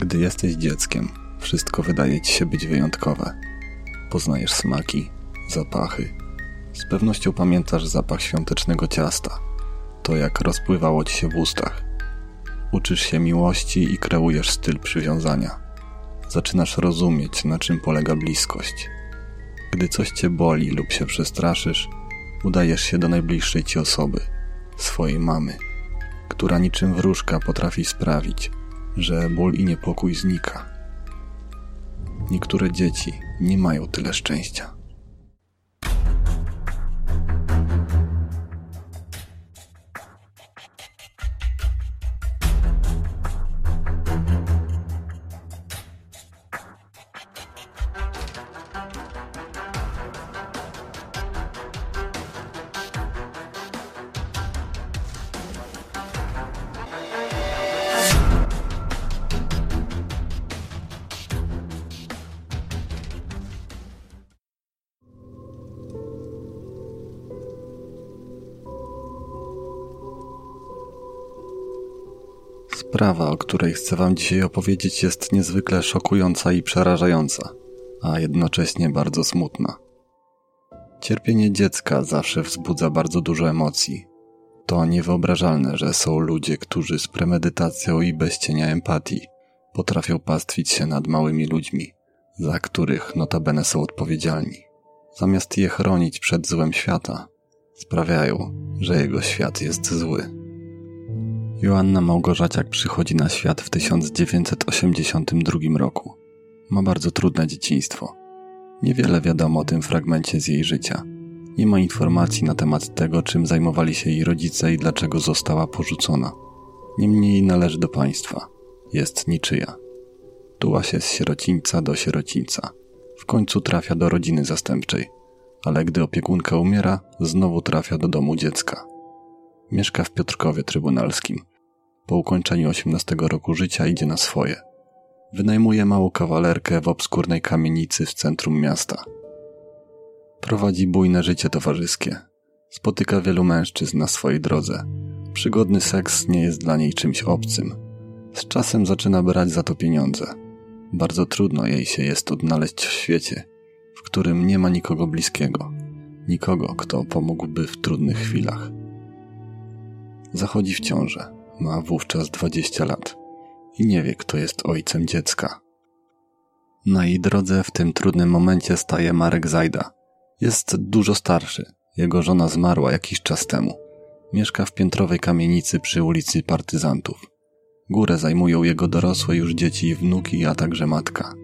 Gdy jesteś dzieckiem, wszystko wydaje ci się być wyjątkowe. Poznajesz smaki, zapachy, z pewnością pamiętasz zapach świątecznego ciasta, to jak rozpływało ci się w ustach. Uczysz się miłości i kreujesz styl przywiązania. Zaczynasz rozumieć, na czym polega bliskość. Gdy coś cię boli lub się przestraszysz, udajesz się do najbliższej ci osoby, swojej mamy, która niczym wróżka potrafi sprawić, że ból i niepokój znika. Niektóre dzieci nie mają tyle szczęścia. Sprawa, o której chcę Wam dzisiaj opowiedzieć, jest niezwykle szokująca i przerażająca, a jednocześnie bardzo smutna. Cierpienie dziecka zawsze wzbudza bardzo dużo emocji. To niewyobrażalne, że są ludzie, którzy z premedytacją i bez cienia empatii potrafią pastwić się nad małymi ludźmi, za których notabene są odpowiedzialni. Zamiast je chronić przed złem świata, sprawiają, że jego świat jest zły. Joanna Małgorzaciak przychodzi na świat w 1982 roku. Ma bardzo trudne dzieciństwo. Niewiele wiadomo o tym fragmencie z jej życia. Nie ma informacji na temat tego, czym zajmowali się jej rodzice i dlaczego została porzucona. Niemniej należy do państwa. Jest niczyja. Tuła się z sierocińca do sierocińca. W końcu trafia do rodziny zastępczej. Ale gdy opiekunka umiera, znowu trafia do domu dziecka. Mieszka w Piotrkowie Trybunalskim. Po ukończeniu 18 roku życia idzie na swoje. Wynajmuje małą kawalerkę w obskurnej kamienicy w centrum miasta. Prowadzi bujne życie towarzyskie. Spotyka wielu mężczyzn na swojej drodze. Przygodny seks nie jest dla niej czymś obcym. Z czasem zaczyna brać za to pieniądze. Bardzo trudno jej się jest odnaleźć w świecie, w którym nie ma nikogo bliskiego, nikogo, kto pomógłby w trudnych chwilach. Zachodzi w ciążę. Ma wówczas 20 lat i nie wie, kto jest ojcem dziecka. Na jej drodze w tym trudnym momencie staje Marek Zajda. Jest dużo starszy. Jego żona zmarła jakiś czas temu. Mieszka w piętrowej kamienicy przy ulicy Partyzantów. Górę zajmują jego dorosłe już dzieci i wnuki, a także matka.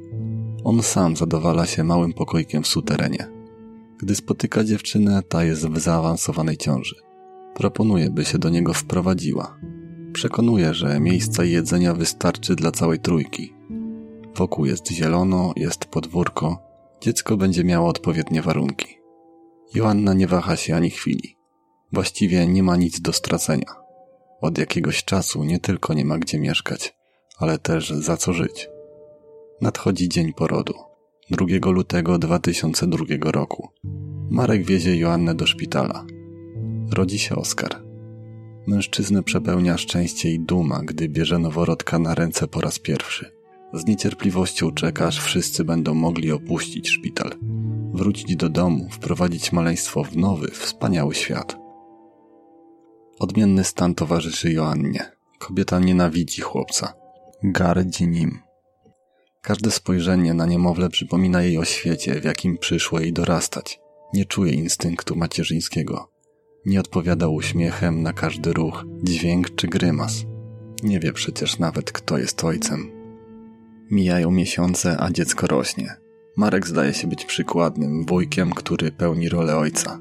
On sam zadowala się małym pokoikiem w suterenie. Gdy spotyka dziewczynę, ta jest w zaawansowanej ciąży. Proponuje, by się do niego wprowadziła. Przekonuje, że miejsca jedzenia wystarczy dla całej trójki. Wokół jest zielono, jest podwórko, dziecko będzie miało odpowiednie warunki. Joanna nie waha się ani chwili. Właściwie nie ma nic do stracenia. Od jakiegoś czasu nie tylko nie ma gdzie mieszkać, ale też za co żyć. Nadchodzi dzień porodu. 2 lutego 2002 roku. Marek wiezie Joannę do szpitala. Rodzi się Oskar. Mężczyznę przepełnia szczęście i duma, gdy bierze noworodka na ręce po raz pierwszy. Z niecierpliwością czeka, aż wszyscy będą mogli opuścić szpital, wrócić do domu, wprowadzić maleństwo w nowy, wspaniały świat. Odmienny stan towarzyszy Joannie. Kobieta nienawidzi chłopca. Gardzi nim. Każde spojrzenie na niemowlę przypomina jej o świecie, w jakim przyszło jej dorastać. Nie czuje instynktu macierzyńskiego. Nie odpowiada uśmiechem na każdy ruch, dźwięk czy grymas. Nie wie przecież nawet, kto jest ojcem. Mijają miesiące, a dziecko rośnie. Marek zdaje się być przykładnym wujkiem, który pełni rolę ojca.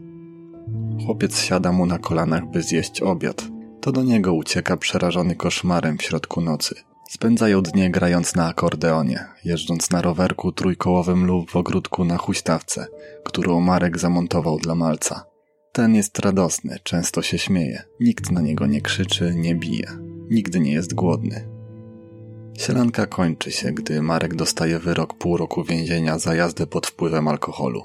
Chłopiec siada mu na kolanach, by zjeść obiad. To do niego ucieka przerażony koszmarem w środku nocy. Spędzają dnie grając na akordeonie, jeżdżąc na rowerku trójkołowym lub w ogródku na huśtawce, którą Marek zamontował dla malca. Ten jest radosny, często się śmieje. Nikt na niego nie krzyczy, nie bije. Nigdy nie jest głodny. Sielanka kończy się, gdy Marek dostaje wyrok pół roku więzienia za jazdę pod wpływem alkoholu.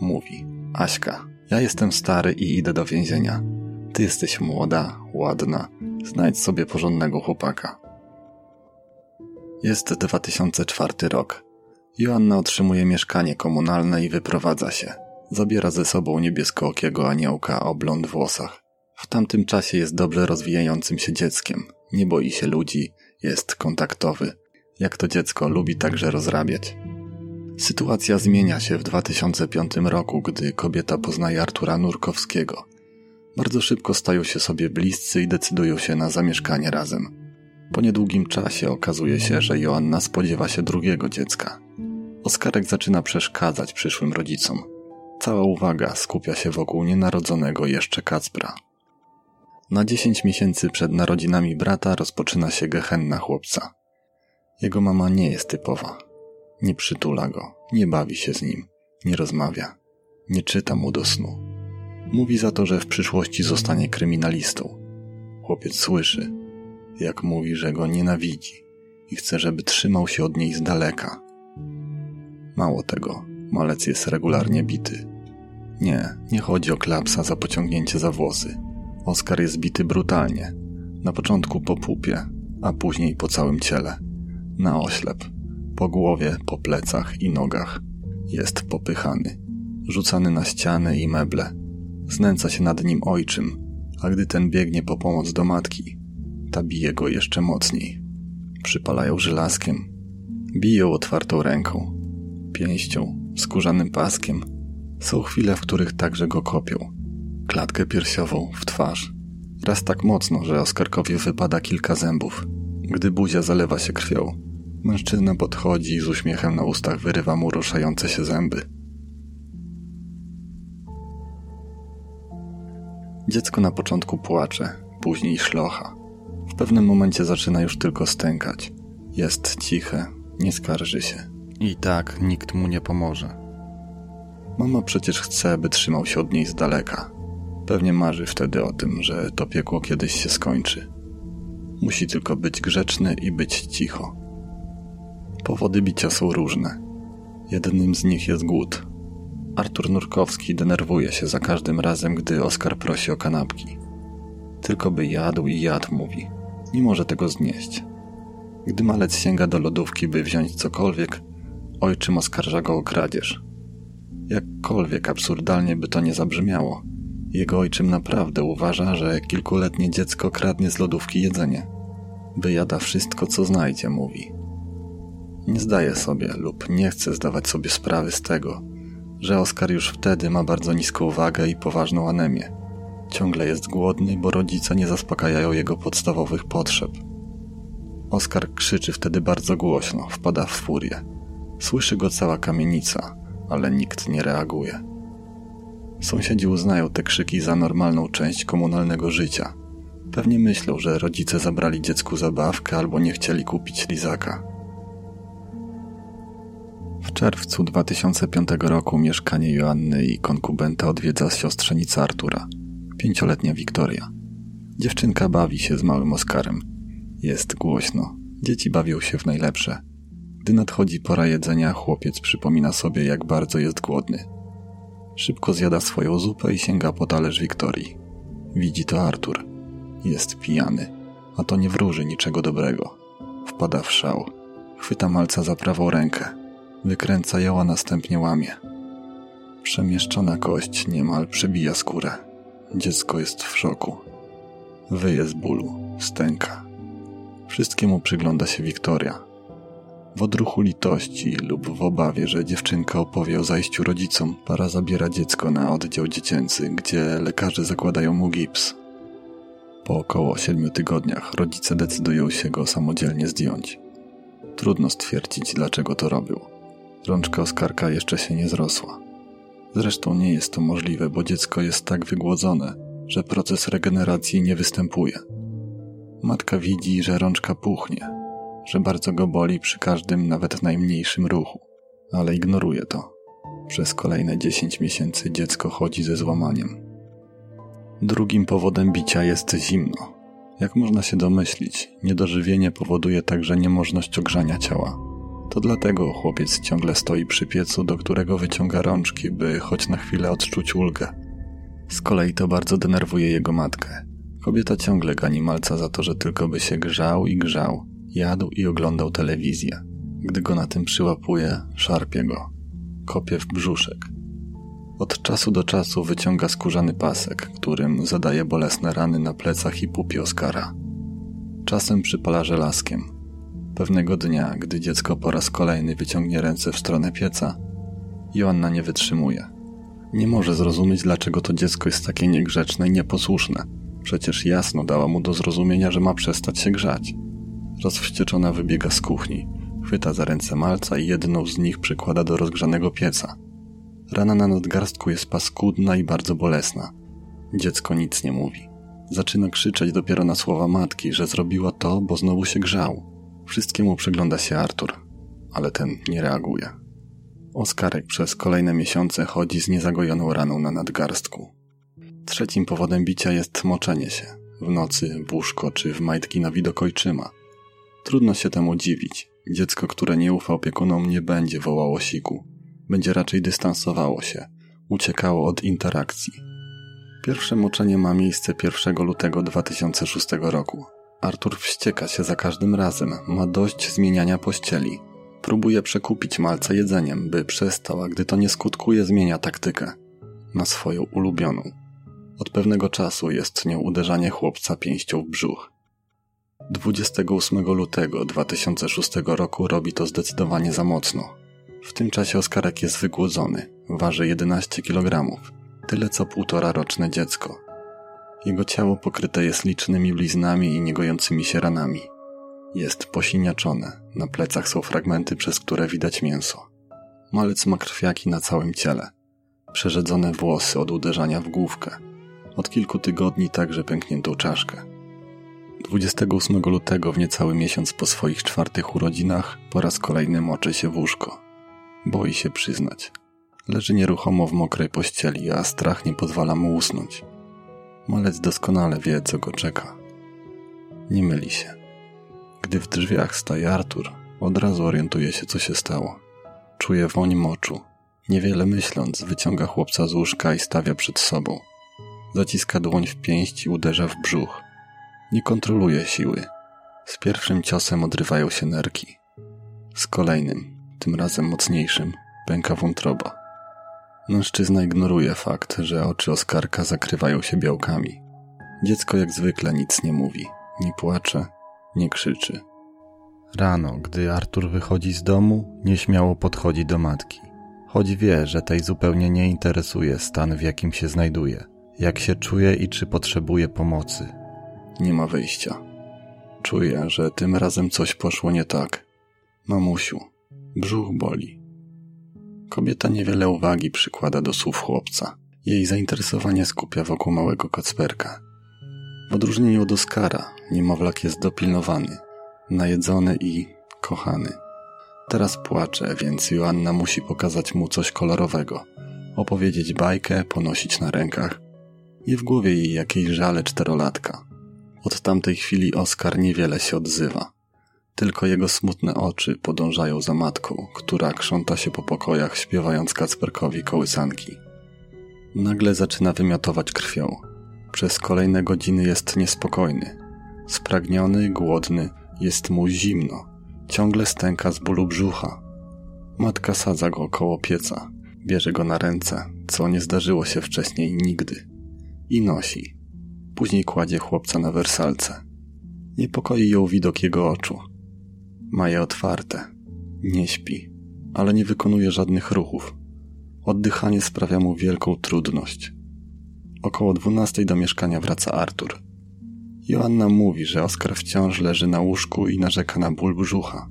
Mówi: Aśka, ja jestem stary i idę do więzienia. Ty jesteś młoda, ładna, znajdź sobie porządnego chłopaka. Jest 2004 rok. Joanna otrzymuje mieszkanie komunalne i wyprowadza się. Zabiera ze sobą niebieskookiego aniołka o blond włosach. W tamtym czasie jest dobrze rozwijającym się dzieckiem. Nie boi się ludzi, jest kontaktowy. Jak to dziecko lubi także rozrabiać. Sytuacja zmienia się w 2005 roku, gdy kobieta poznaje Artura Nurkowskiego. Bardzo szybko stają się sobie bliscy i decydują się na zamieszkanie razem. Po niedługim czasie okazuje się, że Joanna spodziewa się drugiego dziecka. Oskarek zaczyna przeszkadzać przyszłym rodzicom. Cała uwaga skupia się wokół nienarodzonego jeszcze Kacpra. Na 10 miesięcy przed narodzinami brata rozpoczyna się gehenna chłopca. Jego mama nie jest typowa. Nie przytula go, nie bawi się z nim, nie rozmawia, nie czyta mu do snu. Mówi za to, że w przyszłości zostanie kryminalistą. Chłopiec słyszy, jak mówi, że go nienawidzi i chce, żeby trzymał się od niej z daleka. Mało tego, malec jest regularnie bity. Nie, nie chodzi o klapsa za pociągnięcie za włosy. Oskar jest bity brutalnie. Na początku po pupie, a później po całym ciele. Na oślep. Po głowie, po plecach i nogach. Jest popychany. Rzucany na ściany i meble. Znęca się nad nim ojczym, a gdy ten biegnie po pomoc do matki, ta bije go jeszcze mocniej. Przypalają żelazkiem. Biją otwartą ręką, pięścią, skórzanym paskiem. Są chwile, w których także go kopią. Klatkę piersiową, w twarz. Raz tak mocno, że Oskarkowi wypada kilka zębów. Gdy buzia zalewa się krwią, mężczyzna podchodzi i z uśmiechem na ustach wyrywa mu ruszające się zęby. Dziecko na początku płacze, później szlocha. W pewnym momencie zaczyna już tylko stękać. Jest ciche, nie skarży się. I tak nikt mu nie pomoże. Mama przecież chce, by trzymał się od niej z daleka. Pewnie marzy wtedy o tym, że to piekło kiedyś się skończy. Musi tylko być grzeczny i być cicho. Powody bicia są różne. Jednym z nich jest głód. Artur Nurkowski denerwuje się za każdym razem, gdy Oskar prosi o kanapki. Tylko by jadł i jadł, mówi. Nie może tego znieść. Gdy malec sięga do lodówki, by wziąć cokolwiek, ojczym oskarża go o kradzież. Jakkolwiek absurdalnie by to nie zabrzmiało, jego ojczym naprawdę uważa, że kilkuletnie dziecko kradnie z lodówki jedzenie. Wyjada wszystko, co znajdzie, mówi. Nie zdaje sobie lub nie chce zdawać sobie sprawy z tego, że Oskar już wtedy ma bardzo niską wagę i poważną anemię. Ciągle jest głodny, bo rodzice nie zaspokajają jego podstawowych potrzeb. Oskar krzyczy wtedy bardzo głośno, wpada w furię. Słyszy go cała kamienica, ale nikt nie reaguje. Sąsiedzi uznają te krzyki za normalną część komunalnego życia. Pewnie myślą, że rodzice zabrali dziecku zabawkę albo nie chcieli kupić lizaka. W czerwcu 2005 roku mieszkanie Joanny i konkubenta odwiedza siostrzenica Artura, pięcioletnia Wiktoria. Dziewczynka bawi się z małym Oskarem. Jest głośno. Dzieci bawią się w najlepsze. Gdy nadchodzi pora jedzenia, chłopiec przypomina sobie, jak bardzo jest głodny. Szybko zjada swoją zupę i sięga po talerz Wiktorii. Widzi to Artur. Jest pijany, a to nie wróży niczego dobrego. Wpada w szał. Chwyta malca za prawą rękę. Wykręca ją, a następnie łamie. Przemieszczona kość niemal przebija skórę. Dziecko jest w szoku. Wyje z bólu, stęka. Wszystkiemu przygląda się Wiktoria. W odruchu litości lub w obawie, że dziewczynka opowie o zajściu rodzicom, para zabiera dziecko na oddział dziecięcy, gdzie lekarze zakładają mu gips. Po około siedmiu tygodniach rodzice decydują się go samodzielnie zdjąć. Trudno stwierdzić, dlaczego to robił. Rączka Oskarka jeszcze się nie zrosła. Zresztą nie jest to możliwe, bo dziecko jest tak wygłodzone, że proces regeneracji nie występuje. Matka widzi, że rączka puchnie, że bardzo go boli przy każdym, nawet najmniejszym ruchu, ale ignoruje to. Przez kolejne 10 miesięcy dziecko chodzi ze złamaniem. Drugim powodem bicia jest zimno. Jak można się domyślić, niedożywienie powoduje także niemożność ogrzania ciała. To dlatego chłopiec ciągle stoi przy piecu, do którego wyciąga rączki, by choć na chwilę odczuć ulgę. Z kolei to bardzo denerwuje jego matkę. Kobieta ciągle gani malca za to, że tylko by się grzał i grzał, jadł i oglądał telewizję. Gdy go na tym przyłapuje, szarpie go, kopie w brzuszek. Od czasu do czasu wyciąga skórzany pasek, którym zadaje bolesne rany na plecach i pupie Oskara. Czasem przypala żelazkiem. Pewnego dnia, gdy dziecko po raz kolejny wyciągnie ręce w stronę pieca, Joanna nie wytrzymuje. Nie może zrozumieć, dlaczego to dziecko jest takie niegrzeczne i nieposłuszne. Przecież jasno dała mu do zrozumienia, że ma przestać się grzać. Rozwścieczona wybiega z kuchni, chwyta za ręce malca i jedną z nich przykłada do rozgrzanego pieca. Rana na nadgarstku jest paskudna i bardzo bolesna. Dziecko nic nie mówi. Zaczyna krzyczeć dopiero na słowa matki, że zrobiła to, bo znowu się grzał. Wszystkiemu przygląda się Artur, ale ten nie reaguje. Oskarek przez kolejne miesiące chodzi z niezagojoną raną na nadgarstku. Trzecim powodem bicia jest moczenie się. W nocy, w łóżko czy w majtki na widok ojczyma. Trudno się temu dziwić. Dziecko, które nie ufa opiekunom, nie będzie wołało siku. Będzie raczej dystansowało się, uciekało od interakcji. Pierwsze moczenie ma miejsce 1 lutego 2006 roku. Artur wścieka się za każdym razem, ma dość zmieniania pościeli. Próbuje przekupić malca jedzeniem, by przestał, a gdy to nie skutkuje, zmienia taktykę. Na swoją ulubioną. Od pewnego czasu jest nią uderzanie chłopca pięścią w brzuch. 28 lutego 2006 roku robi to zdecydowanie za mocno. W tym czasie Oskarek jest wygłodzony, waży 11 kg, tyle co półtora roczne dziecko. Jego ciało pokryte jest licznymi bliznami i niegojącymi się ranami. Jest posiniaczone, na plecach są fragmenty, przez które widać mięso. Malec ma krwiaki na całym ciele, przerzedzone włosy od uderzania w główkę, od kilku tygodni także pękniętą czaszkę. 28 lutego, w niecały miesiąc po swoich czwartych urodzinach, po raz kolejny moczy się w łóżko. Boi się przyznać. Leży nieruchomo w mokrej pościeli, a strach nie pozwala mu usnąć. Malec doskonale wie, co go czeka. Nie myli się. Gdy w drzwiach staje Artur, od razu orientuje się, co się stało. Czuje woń moczu. Niewiele myśląc, wyciąga chłopca z łóżka i stawia przed sobą. Zaciska dłoń w pięść i uderza w brzuch. Nie kontroluje siły. Z pierwszym ciosem odrywają się nerki. Z kolejnym, tym razem mocniejszym, pęka wątroba. Mężczyzna ignoruje fakt, że oczy Oskarka zakrywają się białkami. Dziecko jak zwykle nic nie mówi, nie płacze, nie krzyczy. Rano, gdy Artur wychodzi z domu, nieśmiało podchodzi do matki. Choć wie, że tej zupełnie nie interesuje stan, w jakim się znajduje, jak się czuje i czy potrzebuje pomocy. Nie ma wyjścia. Czuję, że tym razem coś poszło nie tak. Mamusiu, brzuch boli. Kobieta niewiele uwagi przykłada do słów chłopca. Jej zainteresowanie skupia wokół małego kacperka. W odróżnieniu od Oskara, niemowlak jest dopilnowany, najedzony i kochany. Teraz płacze, więc Joanna musi pokazać mu coś kolorowego, opowiedzieć bajkę, ponosić na rękach. I w głowie jej jakiejś żale czterolatka. Od tamtej chwili Oskar niewiele się odzywa. Tylko jego smutne oczy podążają za matką, która krząta się po pokojach, śpiewając Kacperkowi kołysanki. Nagle zaczyna wymiotować krwią. Przez kolejne godziny jest niespokojny. Spragniony, głodny, jest mu zimno. Ciągle stęka z bólu brzucha. Matka sadza go koło pieca, bierze go na ręce, co nie zdarzyło się wcześniej nigdy. I nosi. Później kładzie chłopca na wersalce. Niepokoi ją widok jego oczu. Ma je otwarte. Nie śpi, ale nie wykonuje żadnych ruchów. Oddychanie sprawia mu wielką trudność. Około dwunastej do mieszkania wraca Artur. Joanna mówi, że Oskar wciąż leży na łóżku i narzeka na ból brzucha.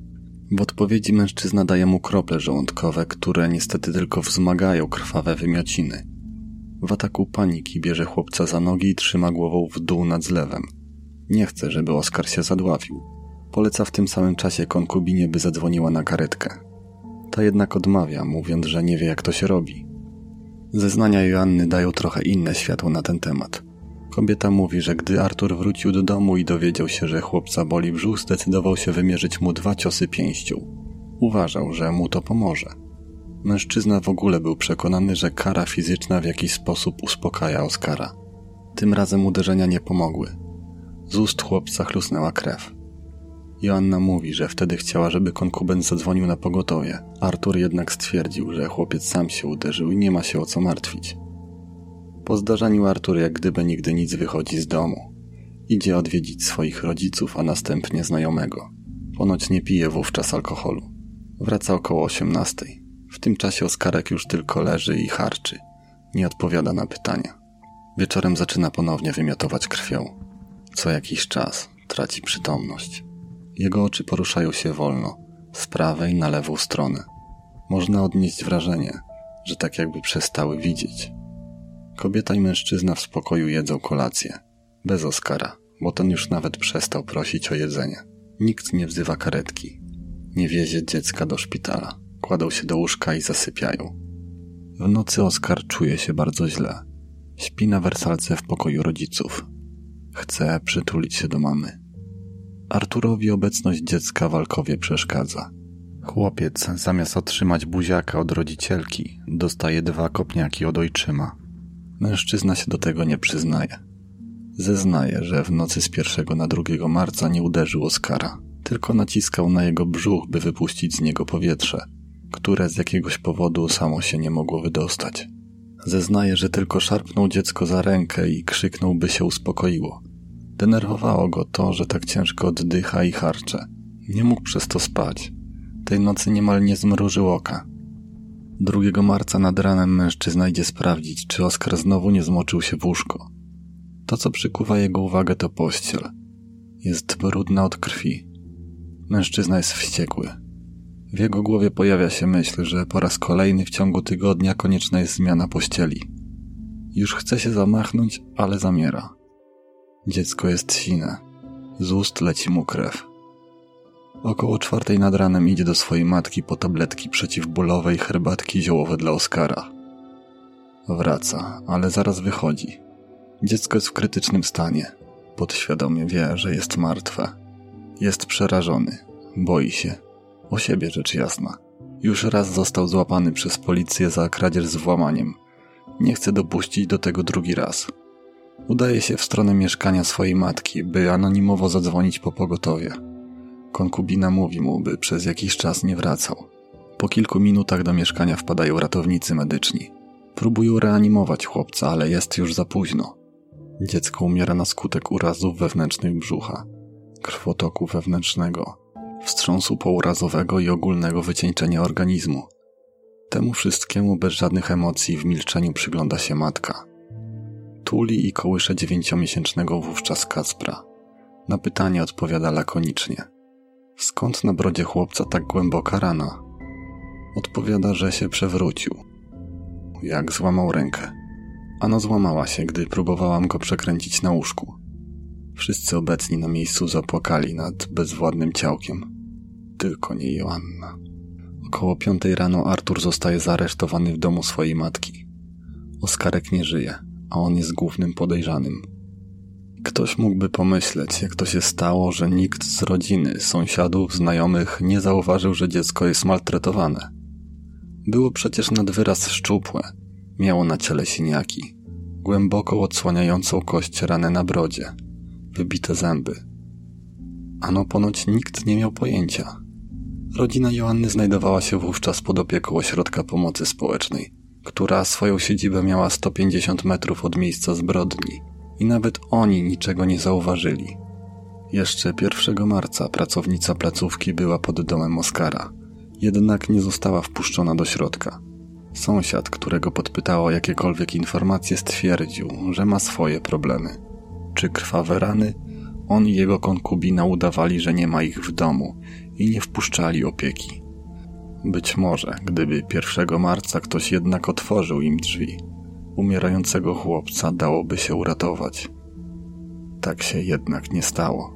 W odpowiedzi mężczyzna daje mu krople żołądkowe, które niestety tylko wzmagają krwawe wymiociny. W ataku paniki bierze chłopca za nogi i trzyma głową w dół nad zlewem. Nie chce, żeby Oskar się zadławił. Poleca w tym samym czasie konkubinie, by zadzwoniła na karetkę. Ta jednak odmawia, mówiąc, że nie wie jak to się robi. Zeznania Joanny dają trochę inne światło na ten temat. Kobieta mówi, że gdy Artur wrócił do domu i dowiedział się, że chłopca boli brzuch, zdecydował się wymierzyć mu dwa ciosy pięścią. Uważał, że mu to pomoże. Mężczyzna w ogóle był przekonany, że kara fizyczna w jakiś sposób uspokaja Oskara. Tym razem uderzenia nie pomogły. Z ust chłopca chlusnęła krew. Joanna mówi, że wtedy chciała, żeby konkubent zadzwonił na pogotowie. Artur jednak stwierdził, że chłopiec sam się uderzył i nie ma się o co martwić. Po zdarzeniu Artur jak gdyby nigdy nic wychodzi z domu. Idzie odwiedzić swoich rodziców, a następnie znajomego. Ponoć nie pije wówczas alkoholu. Wraca około osiemnastej. W tym czasie Oskarek już tylko leży i harczy. Nie odpowiada na pytania. Wieczorem zaczyna ponownie wymiotować krwią. Co jakiś czas traci przytomność. Jego oczy poruszają się wolno, z prawej na lewą stronę. Można odnieść wrażenie, że tak jakby przestały widzieć. Kobieta i mężczyzna w spokoju jedzą kolację. Bez Oskara, bo ten już nawet przestał prosić o jedzenie. Nikt nie wzywa karetki. Nie wiezie dziecka do szpitala. Kładą się do łóżka i zasypiają. W nocy Oskar czuje się bardzo źle. Śpi na wersalce w pokoju rodziców. Chce przytulić się do mamy. Arturowi obecność dziecka w alkowie przeszkadza. Chłopiec, zamiast otrzymać buziaka od rodzicielki, dostaje dwa kopniaki od ojczyma. Mężczyzna się do tego nie przyznaje. Zeznaje, że w nocy z 1 na 2 marca nie uderzył Oskara, tylko naciskał na jego brzuch, by wypuścić z niego powietrze, które z jakiegoś powodu samo się nie mogło wydostać. Zeznaje, że tylko szarpnął dziecko za rękę i krzyknął, by się uspokoiło. Denerwowało go to, że tak ciężko oddycha i harcze. Nie mógł przez to spać. Tej nocy niemal nie zmrużył oka. 2 marca nad ranem mężczyzna idzie sprawdzić, czy Oskar znowu nie zmoczył się w łóżko. To, co przykuwa jego uwagę, to pościel. Jest brudna od krwi. Mężczyzna jest wściekły. W jego głowie pojawia się myśl, że po raz kolejny w ciągu tygodnia konieczna jest zmiana pościeli. Już chce się zamachnąć, ale zamiera. Dziecko jest sine. Z ust leci mu krew. Około czwartej nad ranem idzie do swojej matki po tabletki przeciwbólowe i herbatki ziołowe dla Oskara. Wraca, ale zaraz wychodzi. Dziecko jest w krytycznym stanie. Podświadomie wie, że jest martwe. Jest przerażony. Boi się. O siebie rzecz jasna. Już raz został złapany przez policję za kradzież z włamaniem. Nie chce dopuścić do tego drugi raz. Udaje się w stronę mieszkania swojej matki, by anonimowo zadzwonić po pogotowie. Konkubina mówi mu, by przez jakiś czas nie wracał. Po kilku minutach do mieszkania wpadają ratownicy medyczni. Próbują reanimować chłopca, ale jest już za późno. Dziecko umiera na skutek urazów wewnętrznych brzucha, krwotoku wewnętrznego, wstrząsu pourazowego i ogólnego wycieńczenia organizmu. Temu wszystkiemu bez żadnych emocji w milczeniu przygląda się matka. Tuli i kołysze dziewięciomiesięcznego wówczas Kacpra. Na pytanie odpowiada lakonicznie. Skąd na brodzie chłopca tak głęboka rana? Odpowiada, że się przewrócił. Jak złamał rękę. Ano złamała się, gdy próbowałam go przekręcić na łóżku. Wszyscy obecni na miejscu zapłakali nad bezwładnym ciałkiem. Tylko nie Joanna. Około piątej rano Artur zostaje zaaresztowany w domu swojej matki. Oskarek nie żyje, a on jest głównym podejrzanym. Ktoś mógłby pomyśleć, jak to się stało, że nikt z rodziny, sąsiadów, znajomych nie zauważył, że dziecko jest maltretowane. Było przecież nad wyraz szczupłe, miało na ciele siniaki, głęboko odsłaniającą kość ranę na brodzie, wybite zęby. Ano ponoć nikt nie miał pojęcia. Rodzina Joanny znajdowała się wówczas pod opieką ośrodka pomocy społecznej, która swoją siedzibę miała 150 metrów od miejsca zbrodni i nawet oni niczego nie zauważyli. Jeszcze 1 marca pracownica placówki była pod domem Oskara, jednak nie została wpuszczona do środka. Sąsiad, którego podpytało jakiekolwiek informacje, stwierdził, że ma swoje problemy. Czy krwawe rany? On i jego konkubina udawali, że nie ma ich w domu i nie wpuszczali opieki. Być może, gdyby 1 marca ktoś jednak otworzył im drzwi, umierającego chłopca dałoby się uratować. Tak się jednak nie stało.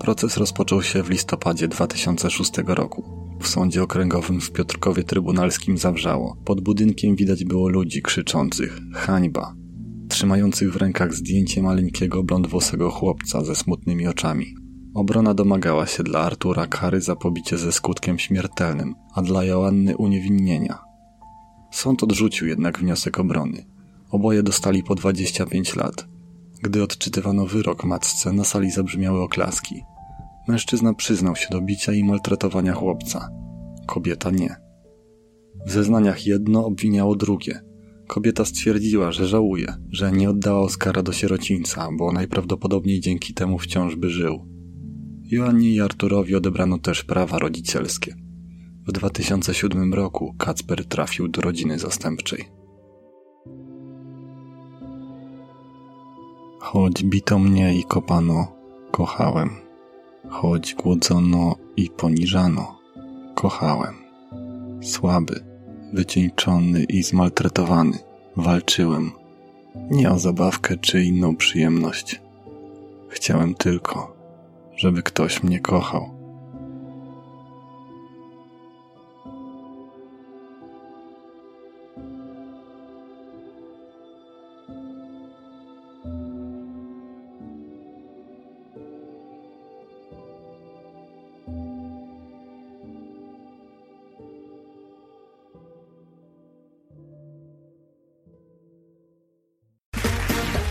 Proces rozpoczął się w listopadzie 2006 roku. W sądzie okręgowym w Piotrkowie Trybunalskim zawrzało. Pod budynkiem widać było ludzi krzyczących hańba, trzymających w rękach zdjęcie maleńkiego blondwłosego chłopca ze smutnymi oczami. Obrona domagała się dla Artura kary za pobicie ze skutkiem śmiertelnym, a dla Joanny uniewinnienia. Sąd odrzucił jednak wniosek obrony. Oboje dostali po 25 lat. Gdy odczytywano wyrok matce, na sali zabrzmiały oklaski. Mężczyzna przyznał się do bicia i maltretowania chłopca. Kobieta nie. W zeznaniach jedno obwiniało drugie. Kobieta stwierdziła, że żałuje, że nie oddała Oskara do sierocińca, bo najprawdopodobniej dzięki temu wciąż by żył. Joannie i Arturowi odebrano też prawa rodzicielskie. W 2007 roku Kacper trafił do rodziny zastępczej. Choć bito mnie i kopano, kochałem. Choć głodzono i poniżano, kochałem. Słaby, wycieńczony i zmaltretowany, walczyłem. Nie o zabawkę czy inną przyjemność. Chciałem tylko, żeby ktoś mnie kochał.